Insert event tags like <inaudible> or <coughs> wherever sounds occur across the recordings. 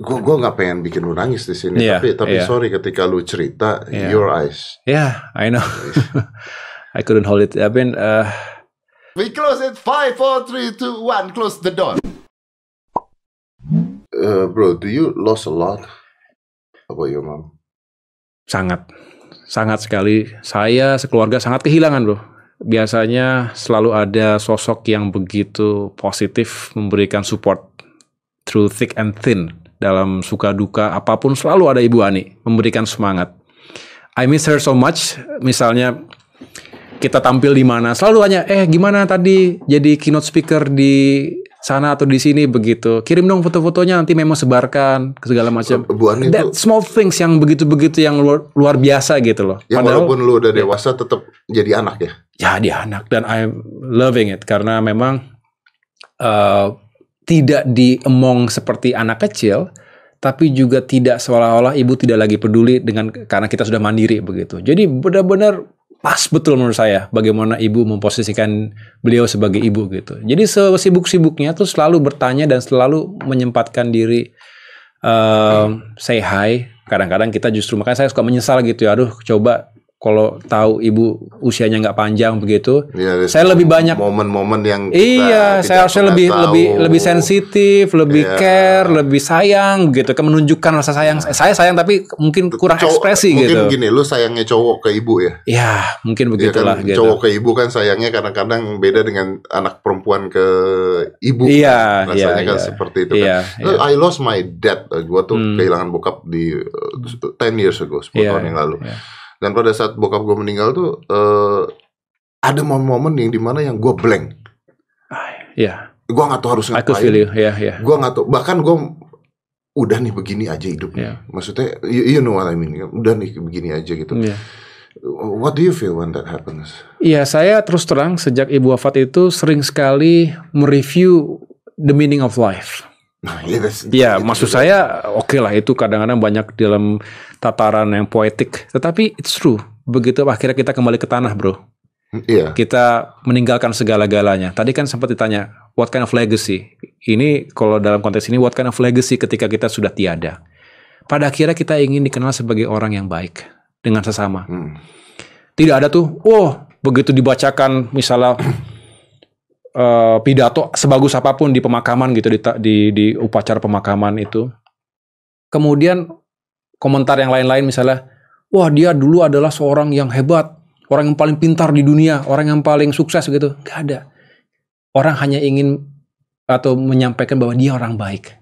Gue gue nggak pengen bikin lu nangis di sini, Iya, tapi tapi iya. sorry ketika lu cerita Iya. your eyes. Yeah, I know. <laughs> I couldn't hold it. I mean, uh, We close it. Five, four, three, two, one. Close the door. Uh, bro, do you lost a lot about your mom? sangat, sangat sekali. Saya sekeluarga sangat kehilangan bro. Biasanya selalu ada sosok yang begitu positif memberikan support through thick and thin dalam suka duka apa pun selalu ada Ibu Ani memberikan semangat. I miss her so much. Misalnya kita tampil di mana selalu hanya eh gimana tadi jadi keynote speaker di sana atau di sini begitu. Kirim dong foto-fotonya nanti memo sebarkan ke segala macam. Bu Ani That itu small things yang begitu-begitu yang luar, luar biasa gitu loh. ya Padahal walaupun lu udah dewasa tetap jadi anak ya. ya dia anak dan I'm loving it karena memang uh, tidak diemong seperti anak kecil tapi juga tidak seolah-olah ibu tidak lagi peduli dengan karena kita sudah mandiri begitu. Jadi benar-benar pas betul menurut saya bagaimana ibu memposisikan beliau sebagai ibu gitu. Jadi sesibuk-sibuknya tuh selalu bertanya dan selalu menyempatkan diri um, say hi. Kadang-kadang kita justru makanya saya suka menyesal gitu ya. Aduh, coba kalau tahu ibu usianya nggak panjang begitu, Ya, Saya lebih banyak- momen-momen yang kita iya, saya harusnya lebih tahu. lebih lebih sensitif, lebih Iya. care, lebih sayang gitu, kan menunjukkan rasa sayang. Saya sayang tapi mungkin kurang Cowok- ekspresi mungkin gitu. gini, lu sayangnya cowok ke ibu ya. Ya, mungkin Iya begitulah kan, gitu. cowok ke ibu kan sayangnya kadang-kadang beda dengan anak perempuan ke ibu. Iya, kan. rasanya iya, kan iya. seperti itu Iya, kan. iya. I lost my dad. Gua tuh Hmm. kehilangan bokap di uh, 10 years ago, 10 Iya, tahun yang lalu. iya. Dan pada saat bokap gue meninggal tuh eh, ada momen-momen yang di mana yang gue blank. Iya, Gue nggak tahu harus I could feel ngapain. you. Ya, ya. Gue nggak tahu. Bahkan gue udah nih begini aja hidupnya. Maksudnya, you, you know what I mean. Udah nih begini aja gitu. Iya. What do you feel when that happens? Iya, saya terus terang sejak ibu wafat itu sering sekali mereview the meaning of life. Nah, iya, Ya, itu maksud juga. saya oke lah itu kadang-kadang banyak dalam tataran yang poetik. Tetapi it's true. Begitu akhirnya kita kembali ke tanah, bro. Iya. Kita meninggalkan segala-galanya. Tadi kan sempat ditanya, what kind of legacy? Ini kalau dalam konteks ini, what kind of legacy ketika kita sudah tiada? Pada akhirnya kita ingin dikenal sebagai orang yang baik dengan sesama. Hmm. Tidak ada tuh, oh begitu dibacakan misalnya eh, pidato sebagus apa pun di pemakaman gitu di, di di upacara pemakaman itu. Kemudian komentar yang lain-lain misalnya, wah dia dulu adalah seorang yang hebat, orang yang paling pintar di dunia, orang yang paling sukses gitu. Gak ada. Orang hanya ingin atau menyampaikan bahwa dia orang baik.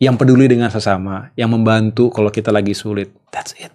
Yang peduli dengan sesama, yang membantu kalau kita lagi sulit. That's it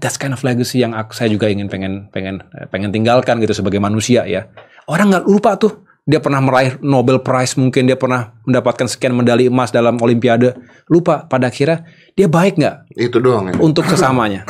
that's kind of legacy yang aku, saya juga ingin pengen pengen pengen tinggalkan gitu sebagai manusia ya. Orang nggak lupa tuh dia pernah meraih Nobel Prize mungkin dia pernah mendapatkan sekian medali emas dalam Olimpiade. Lupa pada akhirnya dia baik nggak Itu doang ya. untuk sesamanya.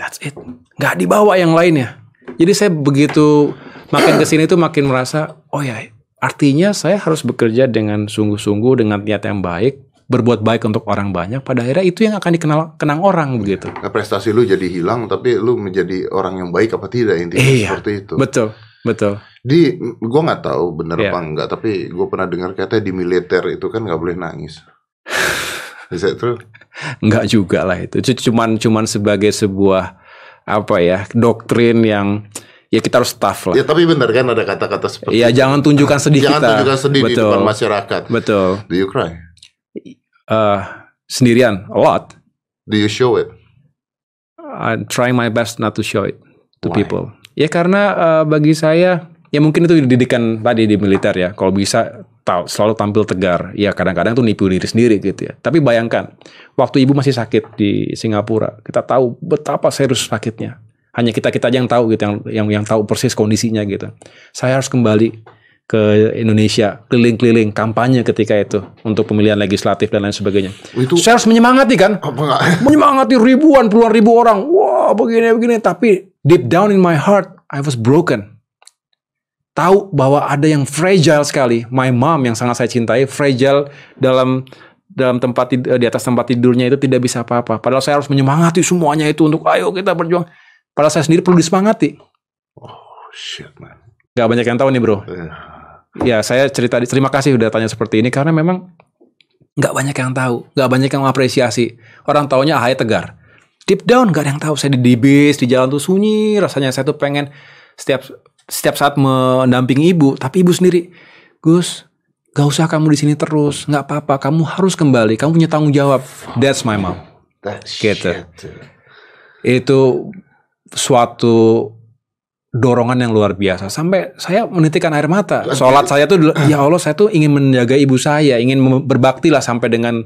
That's it. Nggak dibawa yang lainnya. Jadi saya begitu makin ke sini tuh makin merasa oh ya artinya saya harus bekerja dengan sungguh-sungguh dengan niat yang baik berbuat baik untuk orang banyak pada akhirnya itu yang akan dikenal kenang orang begitu. Nah, prestasi lu jadi hilang, tapi lu menjadi orang yang baik apa tidak intinya Iya, seperti itu. Betul, betul. Di, gua nggak tahu bener Iya. apa enggak, tapi gue pernah dengar katanya di militer itu kan nggak boleh nangis. <laughs> Is that true? Enggak juga lah itu. Itu Cuman cuman sebagai sebuah apa ya doktrin yang ya kita harus tough lah. Ya tapi bener kan ada kata-kata seperti Ya jangan tunjukkan sedih Jangan kita. tunjukkan sedih di Betul. depan masyarakat. Betul. Do you cry? Eh, sendirian a lot. Do you show it? I try my best not to show it to Why? people. Ya karena eh, bagi saya ya mungkin itu didikan tadi di militer ya. Kalau bisa tahu selalu tampil tegar. Ya kadang-kadang tuh nipu diri sendiri gitu ya. Tapi bayangkan waktu ibu masih sakit di Singapura, kita tahu betapa serius sakitnya. Hanya kita kita aja yang tahu gitu, yang yang yang tahu persis kondisinya gitu. Saya harus kembali ke Indonesia, keliling-keliling kampanye ketika itu untuk pemilihan legislatif dan lain sebagainya. Itu Saya harus menyemangati kan? enggak? <laughs> menyemangati ribuan puluhan ribu orang. Wah begini begini. Tapi deep down in my heart I was broken. Tahu bahwa ada yang fragile sekali. My mom yang sangat saya cintai fragile dalam dalam tempat di atas tempat tidurnya itu tidak bisa apa-apa. Padahal saya harus menyemangati semuanya itu untuk ayo kita berjuang. Padahal saya sendiri perlu disemangati. Oh shit man. Gak banyak yang tahu nih bro. Eh, ya saya cerita terima kasih udah tanya seperti ini karena memang nggak banyak yang tahu, nggak banyak yang mengapresiasi. Orang taunya Ahy tegar. Deep down nggak ada yang tahu. Saya di, di bis, di jalan tuh sunyi. Rasanya saya tuh pengen setiap setiap saat mendampingi ibu. Tapi ibu sendiri, Gus, gak usah kamu di sini terus. Nggak apa-apa. Kamu harus kembali. Kamu punya tanggung jawab. That's my mom. That Gitu. shit. Itu suatu dorongan yang luar biasa sampai saya menitikkan air mata. Sholat saya tuh ya Allah saya tuh ingin menjaga ibu saya, ingin berbakti lah sampai dengan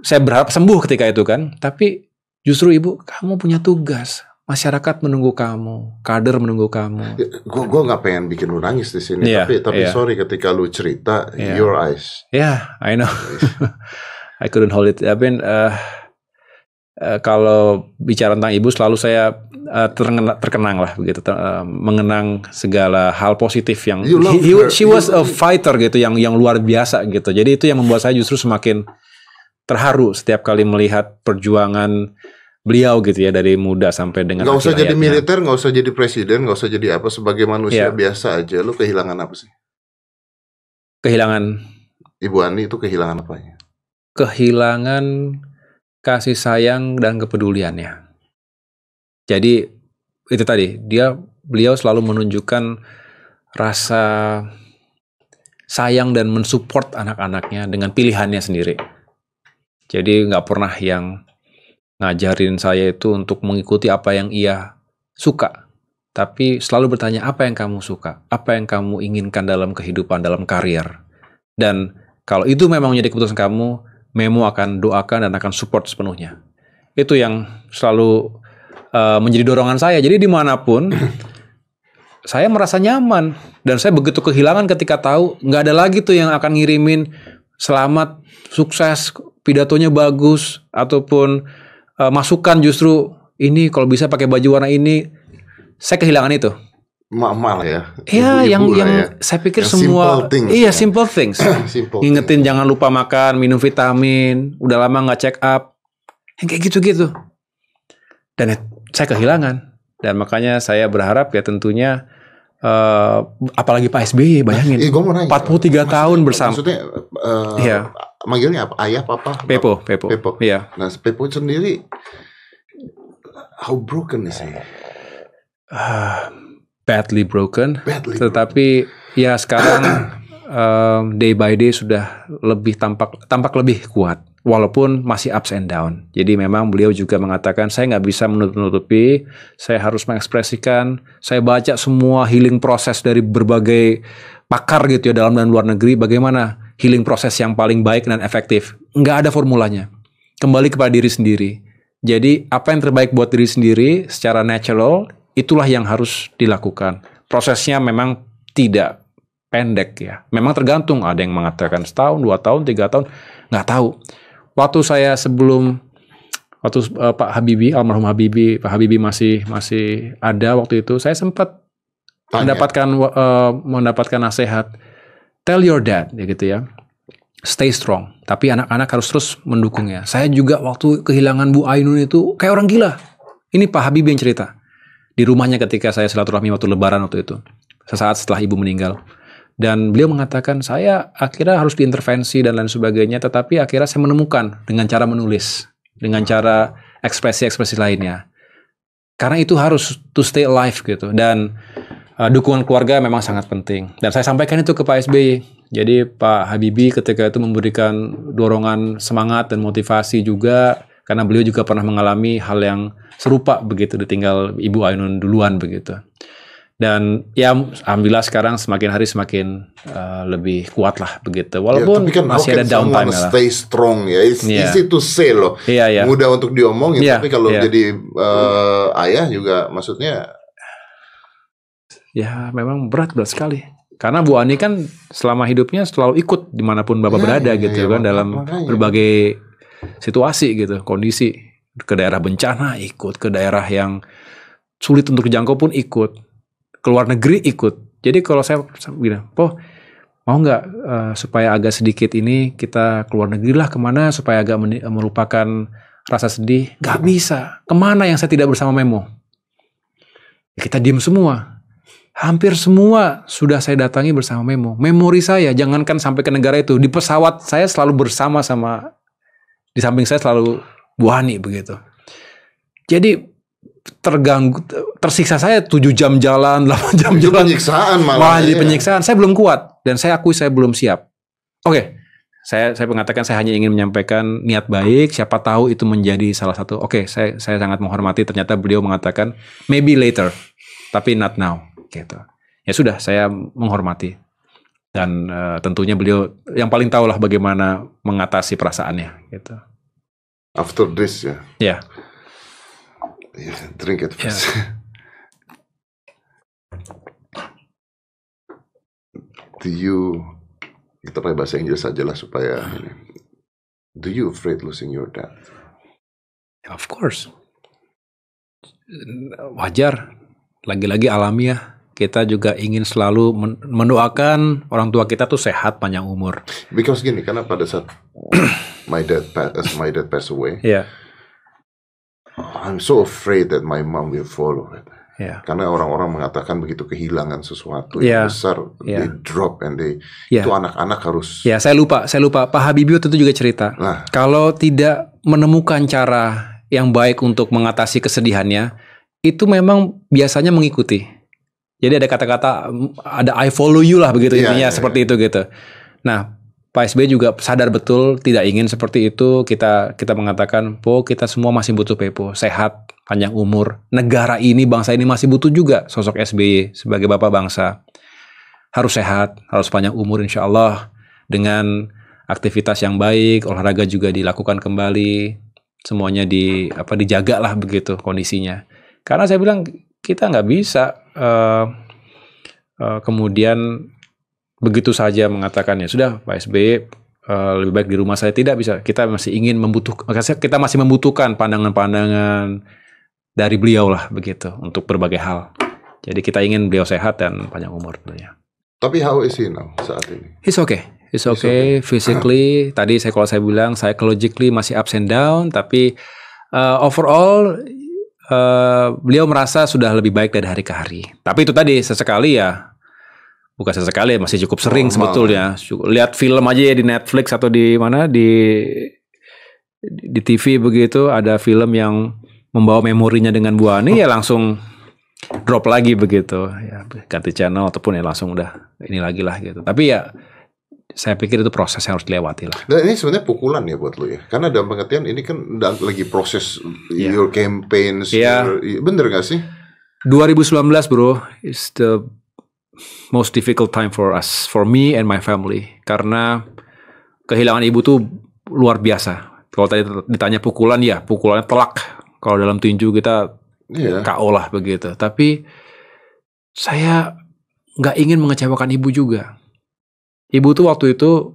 saya berharap sembuh ketika itu kan. Tapi justru ibu kamu punya tugas. Masyarakat menunggu kamu, kader menunggu kamu. Gue gue nggak pengen bikin lu nangis di sini, Iya, tapi tapi iya. sorry ketika lu cerita Iya. your eyes. Ya, I know. <laughs> I couldn't hold it. Tapi eh, eh, kalau bicara tentang ibu selalu saya eh, terkenang, terkenang lah begitu, ter- eh, mengenang segala hal positif yang You love he- he- she was a fighter gitu yang yang luar biasa gitu. Jadi itu yang membuat saya justru semakin terharu setiap kali melihat perjuangan beliau gitu ya dari muda sampai dengan Nggak usah jadi hayatnya. militer, nggak usah jadi presiden, nggak usah jadi apa sebagai manusia Iya. biasa aja. Lu kehilangan apa sih? Kehilangan Ibu Ani itu kehilangan apa ya? kehilangan kasih sayang dan kepeduliannya. Jadi itu tadi dia beliau selalu menunjukkan rasa sayang dan mensupport anak-anaknya dengan pilihannya sendiri. Jadi nggak pernah yang ngajarin saya itu untuk mengikuti apa yang ia suka, tapi selalu bertanya apa yang kamu suka, apa yang kamu inginkan dalam kehidupan, dalam karir. Dan kalau itu memang menjadi keputusan kamu, Memo akan doakan dan akan support sepenuhnya. Itu yang selalu uh, menjadi dorongan saya. Jadi di mana pun <clears throat> saya merasa nyaman dan saya begitu kehilangan ketika tahu nggak ada lagi tuh yang akan ngirimin selamat, sukses, pidatonya bagus ataupun uh, masukan justru ini kalau bisa pakai baju warna ini. Saya kehilangan itu. Emak-emak lah ya. Iya, yang yang ya. saya pikir Yang semua simple things, iya ya. simple things. <coughs> Simple. Ngingetin jangan lupa makan, minum vitamin, udah lama nggak check up. Yang kayak gitu-gitu. Dan saya kehilangan. Dan makanya saya berharap ya tentunya eh, apalagi Pak SBY bayangin. Eh, gua mau nanya. 43 tahun bersama. Maksudnya eh, Iya. manggilnya apa? Ayah, papa? Pepo, Pepo. Pepo. Iya. Nah, Pepo sendiri how broken is he? Ah, badly broken. Badly. Tetapi ya sekarang <coughs> um, day by day sudah lebih tampak tampak lebih kuat walaupun masih ups and down. Jadi memang beliau juga mengatakan saya nggak bisa menutup-nutupi, saya harus mengekspresikan. Saya baca semua healing proses dari berbagai pakar gitu ya dalam dan luar negeri bagaimana healing proses yang paling baik dan efektif. Nggak ada formulanya. Kembali kepada diri sendiri. Jadi apa yang terbaik buat diri sendiri secara natural itulah yang harus dilakukan. Prosesnya memang tidak pendek ya. Memang tergantung. Ada yang mengatakan setahun, dua tahun, tiga tahun, nggak tahu. Waktu saya sebelum waktu eh, Pak Habibie, almarhum Habibie, Pak Habibie masih masih ada waktu itu, saya sempat Tanya. mendapatkan eh, mendapatkan nasihat. Tell your dad, ya gitu ya. Stay strong. Tapi anak-anak harus terus mendukungnya. Saya juga waktu kehilangan Bu Ainun itu kayak orang gila. Ini Pak Habibie yang cerita di rumahnya ketika saya silaturahmi waktu lebaran waktu itu. Sesaat setelah ibu meninggal. Dan beliau mengatakan saya akhirnya harus diintervensi dan lain sebagainya. Tetapi akhirnya saya menemukan dengan cara menulis. Dengan cara ekspresi-ekspresi lainnya. Karena itu harus to stay alive gitu. Dan uh, dukungan keluarga memang sangat penting. Dan saya sampaikan itu ke Pak SBY. Jadi Pak Habibie ketika itu memberikan dorongan semangat dan motivasi juga karena beliau juga pernah mengalami hal yang serupa begitu ditinggal Ibu Ainun duluan begitu. Dan ya alhamdulillah sekarang semakin hari semakin uh, lebih kuat lah begitu. Walaupun Ya, kan masih ada downtime ya lah. stay strong ya. It's Iya. easy to say loh. Iya ya. Mudah untuk diomongin, Iya, tapi kalau iya. jadi eh, ayah juga maksudnya Ya memang berat berat sekali. Karena Bu Ani kan selama hidupnya selalu ikut di mana pun bapak Ya, berada ya, gitu ya, kan dalam makanya. berbagai situasi gitu, kondisi ke daerah bencana ikut, ke daerah yang sulit untuk dijangkau pun ikut, ke luar negeri ikut. Jadi kalau saya bilang, oh mau nggak eh, supaya agak sedikit ini kita keluar negeri lah ke mana supaya agak melupakan rasa sedih? Gak bisa. Ke mana yang saya tidak bersama Memo? Ya, kita diem semua. Hampir semua sudah saya datangi bersama Memo. Memori saya, jangankan sampai ke negara itu, di pesawat saya selalu bersama sama di samping saya selalu Bu Hani begitu. Jadi terganggu, tersiksa saya 7 jam jalan, <laughs> 8 jam Itu jalan. penyiksaan malah. Malah jadi iya. penyiksaan. Saya belum kuat dan saya akui saya belum siap. Oke, saya saya mengatakan saya hanya ingin menyampaikan niat baik. Siapa tahu itu menjadi salah satu. Oke, saya saya sangat menghormati. Ternyata beliau mengatakan maybe later, tapi not now. Gitu. Ya sudah, saya menghormati dan eh, tentunya beliau yang paling tahu lah bagaimana mengatasi perasaannya. Gitu. After this ya. Ya, Yeah, drink it Ya. first. <laughs> Do you kita pakai bahasa Inggris aja lah supaya ini. Do you afraid losing your dad? of course. Wajar. Lagi-lagi alamiah. Kita juga ingin selalu men- mendoakan orang tua kita tuh sehat panjang umur. Because gini, karena pada saat <clears throat> my dad pa- as my dad passed away, Iya, I'm so afraid that my mom will follow it. iya. Karena orang-orang mengatakan begitu kehilangan sesuatu Iya. yang besar, Iya. they drop and they Iya. itu anak-anak harus. Ya, saya lupa, saya lupa. Pak Habibie itu juga cerita. Nah, Kalau tidak menemukan cara yang baik untuk mengatasi kesedihannya, itu memang biasanya mengikuti. Jadi ada kata-kata ada I follow you lah begitu Iya, intinya iya, seperti itu gitu. Nah, Pak SBY juga sadar betul tidak ingin seperti itu. Kita kita mengatakan, "Po, kita semua masih butuh Pepo, sehat, panjang umur. Negara ini, bangsa ini masih butuh juga sosok SBY sebagai bapak bangsa. Harus sehat, harus panjang umur insya Allah dengan aktivitas yang baik, olahraga juga dilakukan kembali, semuanya di apa dijaga lah begitu kondisinya. Karena saya bilang kita nggak bisa eh, eh, kemudian begitu saja mengatakan ya sudah Pak SBY eh, lebih baik di rumah saya tidak bisa. Kita masih ingin membutuhkan, kita masih membutuhkan pandangan-pandangan dari beliau lah begitu untuk berbagai hal. Jadi kita ingin beliau sehat dan panjang umur tentunya. tapi how is he now saat ini? It's okay. It's It's okay. Physically, <laughs> tadi saya kalau saya bilang psychologically masih ups and down, tapi uh, overall uh, beliau merasa sudah lebih baik dari hari ke hari. Tapi itu tadi sesekali ya, bukan sesekali masih cukup sering Normal. sebetulnya. Lihat film aja ya di Netflix atau di mana di di TV begitu ada film yang membawa memorinya dengan Bu Ani ya langsung drop lagi begitu ya ganti channel ataupun ya langsung udah ini lagi lah gitu tapi ya saya pikir itu proses yang harus dilewati lah Dan ini sebenarnya pukulan ya buat lu ya. Karena dalam pengertian ini kan lagi proses Iya. your campaigns. Iya. your- bener gak sih? 2019 bro is the most difficult time for us for me and my family karena kehilangan ibu tuh luar biasa kalau tadi ditanya pukulan ya pukulannya telak kalau dalam tinju kita Iya. KO lah begitu. Tapi saya nggak ingin mengecewakan ibu juga. Ibu tuh waktu itu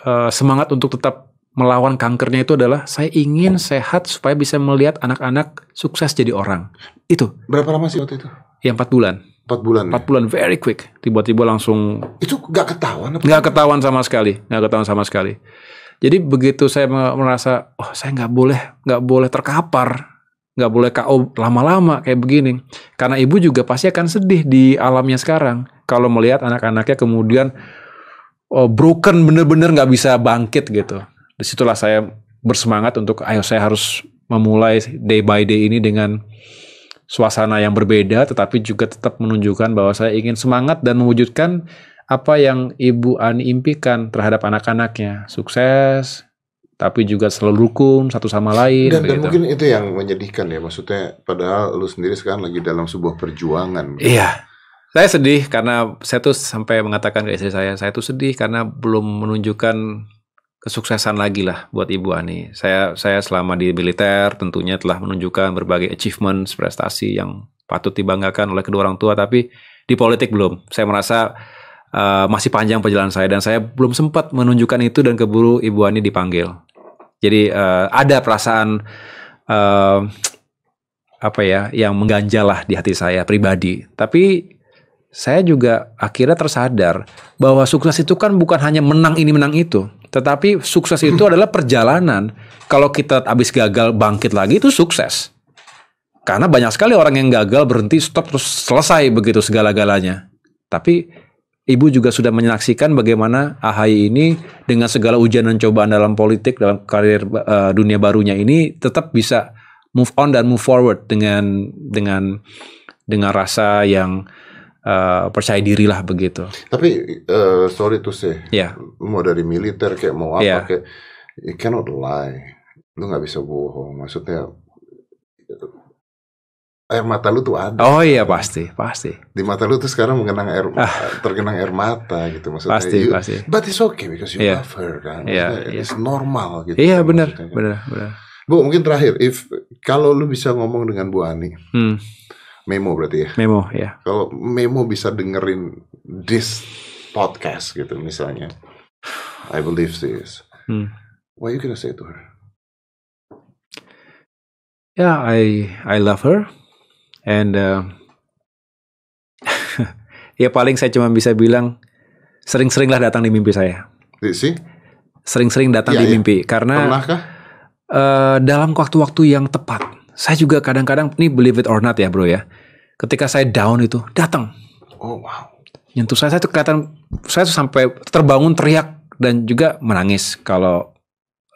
eh, semangat untuk tetap melawan kankernya itu adalah saya ingin sehat supaya bisa melihat anak-anak sukses jadi orang. Itu Berapa lama sih waktu itu? yang empat bulan. Empat bulan. ya? Empat bulan very quick. Tiba-tiba langsung Itu gak ketahuan apa? nggak ketahuan sama sekali, nggak ketahuan sama sekali. Jadi begitu saya me- merasa, oh saya nggak boleh, nggak boleh terkapar, nggak boleh KO lama-lama kayak begini. Karena ibu juga pasti akan sedih di alamnya sekarang kalau melihat anak-anaknya kemudian oh, broken bener-bener nggak bisa bangkit gitu. Di situlah saya bersemangat untuk, ayo saya harus memulai day by day ini dengan suasana yang berbeda, tetapi juga tetap menunjukkan bahwa saya ingin semangat dan mewujudkan apa yang Ibu Ani impikan terhadap anak-anaknya. Sukses, tapi juga selalu rukun satu sama lain. Dan, dan mungkin itu yang menyedihkan ya. Maksudnya padahal lu sendiri sekarang lagi dalam sebuah perjuangan. Iya. Saya sedih karena saya tuh sampai mengatakan ke istri saya, saya tuh sedih karena belum menunjukkan kesuksesan lagi lah buat Ibu Ani. Saya saya selama di militer tentunya telah menunjukkan berbagai achievements, prestasi yang patut dibanggakan oleh kedua orang tua, tapi di politik belum. Saya merasa uh, masih panjang perjalanan saya dan saya belum sempat menunjukkan itu dan keburu Ibu Ani dipanggil. Jadi uh, ada perasaan uh, apa ya yang mengganjal lah di hati saya pribadi. Tapi saya juga akhirnya tersadar bahwa sukses itu kan bukan hanya menang ini menang itu, tetapi sukses itu <clears throat> adalah perjalanan. Kalau kita habis gagal bangkit lagi itu sukses. Karena banyak sekali orang yang gagal berhenti stop terus selesai begitu segala-galanya. Tapi Ibu juga sudah menyaksikan bagaimana AHY ini dengan segala ujian dan cobaan dalam politik dalam karir uh, dunia barunya ini tetap bisa move on dan move forward dengan dengan dengan rasa yang uh, percaya diri lah begitu. Tapi uh, sorry to say, Ya, mau dari militer kayak mau apa Iya. kayak you cannot lie. Lu nggak bisa bohong. Maksudnya air mata lu tuh ada. oh iya pasti, pasti, Di mata lu tuh sekarang mengenang air tergenang air mata gitu maksudnya. Ah. pasti, you- pasti. But it's okay because you Iya. love her kan. Iya, Maksudnya iya. It's normal gitu. Iya kan benar, benar, benar. Bu, mungkin terakhir, if kalau lu bisa ngomong dengan Bu Ani, Hmm, Memo berarti ya. memo ya. Kalau Memo bisa dengerin this podcast gitu misalnya, I believe this. Hmm. What you gonna say to her? Ya, I I love her and uh, <laughs> ya paling saya cuma bisa bilang sering-seringlah datang di mimpi saya. Sih, Sering-sering datang Iya, di iya. mimpi karena pernahkah? eh, dalam waktu-waktu yang tepat. Saya juga kadang-kadang ini believe it or not ya, Bro ya. Ketika saya down itu datang Oh wow. nyentuh saya, saya tuh kelihatan saya tuh sampai terbangun teriak dan juga menangis kalau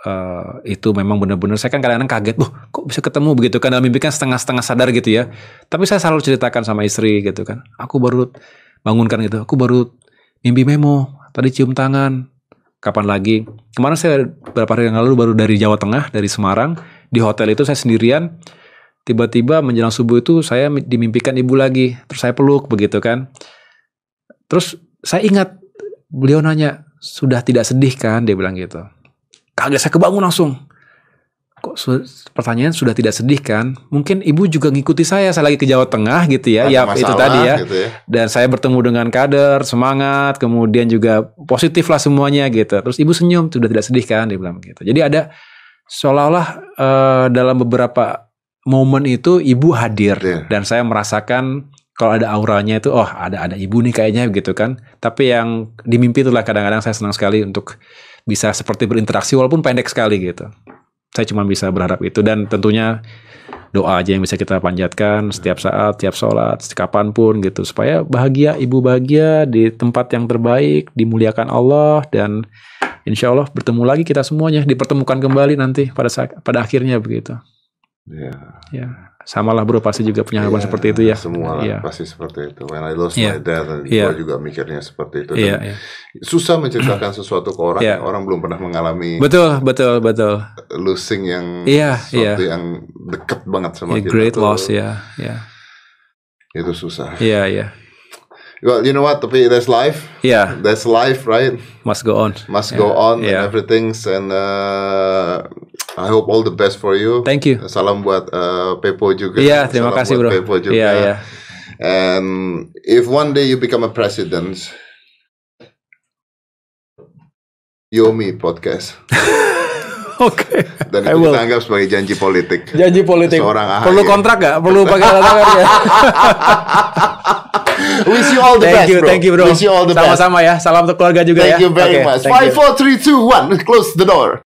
eh, itu memang benar-benar saya kan kadang-kadang kaget, loh kok bisa ketemu begitu kan dalam mimpi kan setengah-setengah sadar gitu ya. Tapi saya selalu ceritakan sama istri gitu kan, aku baru bangunkan gitu, aku baru mimpi memo, tadi cium tangan, kapan lagi? Kemarin saya beberapa hari yang lalu baru dari Jawa Tengah, dari Semarang, di hotel itu saya sendirian, tiba-tiba menjelang subuh itu saya dimimpikan ibu lagi, terus saya peluk begitu kan. Terus saya ingat beliau nanya, sudah tidak sedih kan? Dia bilang gitu. Kaget saya kebangun langsung. Kok su- pertanyaan sudah tidak sedih kan? Mungkin ibu juga ngikuti saya. Saya lagi ke Jawa Tengah gitu ya. Ada Ya itu tadi ya. Gitu ya. Dan saya bertemu dengan kader, semangat, kemudian juga positif lah semuanya gitu. Terus ibu senyum, sudah tidak sedih kan? Dia bilang gitu. Jadi ada seolah-olah eh, dalam beberapa momen itu ibu hadir Hadir. dan saya merasakan kalau ada auranya itu oh ada ada ibu nih kayaknya gitu kan. Tapi yang di mimpi itulah kadang-kadang saya senang sekali untuk bisa seperti berinteraksi walaupun pendek sekali gitu. Saya cuma bisa berharap itu dan tentunya doa aja yang bisa kita panjatkan setiap saat, setiap sholat, kapan pun gitu supaya bahagia, ibu bahagia di tempat yang terbaik, dimuliakan Allah dan insya Allah bertemu lagi kita semuanya dipertemukan kembali nanti pada saat, pada akhirnya begitu. Iya. Ya, samalah bro pasti juga punya harapan Iya, seperti itu ya. Semua Iya. pasti seperti itu. When I lost Iya. my dad, Iya. gue juga mikirnya seperti itu. Iya, Dan iya. Susah menceritakan <clears throat> sesuatu ke orang Iya. yang orang belum pernah mengalami Betul, betul, betul. losing yang Iya, sesuatu yang deket banget sama Ya, kita. great tuh, loss ya, ya, Itu susah. ya, ya, Well, you know what? Tapi that's life. ya, That's life, right? must go on. Must Yeah, go on yeah. and everything's and uh, I hope all the best for you. Thank you. Salam buat uh, Pepo juga. Iya, terima Salam kasih buat bro. Pepo juga. Iya, iya. And if one day you become a president, Yomi podcast <laughs> Oke. dan I itu will. kita anggap sebagai janji politik. Janji politik. Seorang. Perlu kontrak gak? Perlu pakai tanda tangan ya? Wish you all the thank best, you, bro. thank you bro. Wish you all the best. Sama-sama ya. Salam untuk keluarga juga Thank ya. you very Oke, much. thank you. Five, four, three, two, one. Close the door.